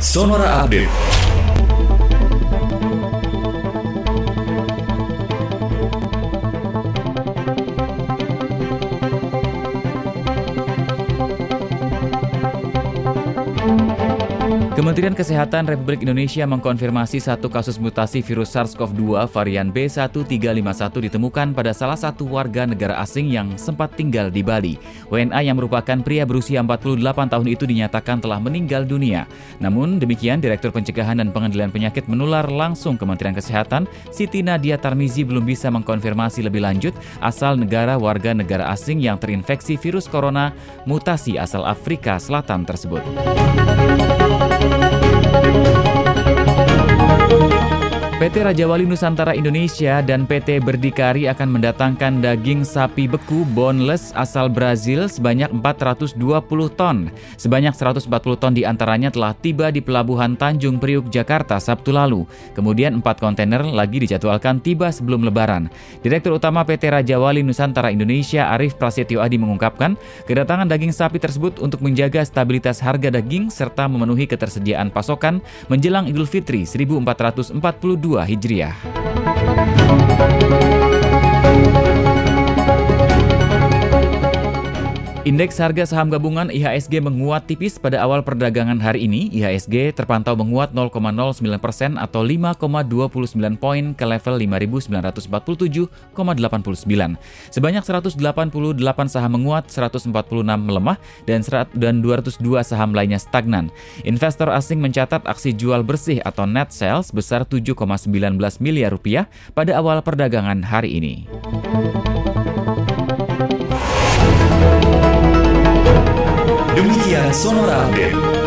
Sonora Update. Kementerian Kesehatan Republik Indonesia mengkonfirmasi satu kasus mutasi virus SARS-CoV-2 varian B1351 ditemukan pada salah satu warga negara asing yang sempat tinggal di Bali. WNA yang merupakan pria berusia 48 tahun itu dinyatakan telah meninggal dunia. Namun demikian, Direktur Pencegahan dan Pengendalian Penyakit Menular langsung Kementerian Kesehatan, Siti Nadia Tarmizi belum bisa mengkonfirmasi lebih lanjut asal negara warga negara asing yang terinfeksi virus corona mutasi asal Afrika Selatan tersebut. PT Raja Wali Nusantara Indonesia dan PT Berdikari akan mendatangkan daging sapi beku boneless asal Brazil sebanyak 420 ton. Sebanyak 140 ton di antaranya telah tiba di Pelabuhan Tanjung Priuk, Jakarta Sabtu lalu. Kemudian 4 kontainer lagi dijadwalkan tiba sebelum lebaran. Direktur Utama PT Raja Wali Nusantara Indonesia Arif Prasetyo Adi mengungkapkan, kedatangan daging sapi tersebut untuk menjaga stabilitas harga daging serta memenuhi ketersediaan pasokan menjelang Idul Fitri 1442 Hijriah. Indeks harga saham gabungan IHSG menguat tipis pada awal perdagangan hari ini. IHSG terpantau menguat 0,09 persen atau 5,29 poin ke level 5.947,89. Sebanyak 188 saham menguat, 146 melemah, dan, dan 202 saham lainnya stagnan. Investor asing mencatat aksi jual bersih atau net sales besar 7,19 miliar rupiah pada awal perdagangan hari ini. Demikian Sonora Update.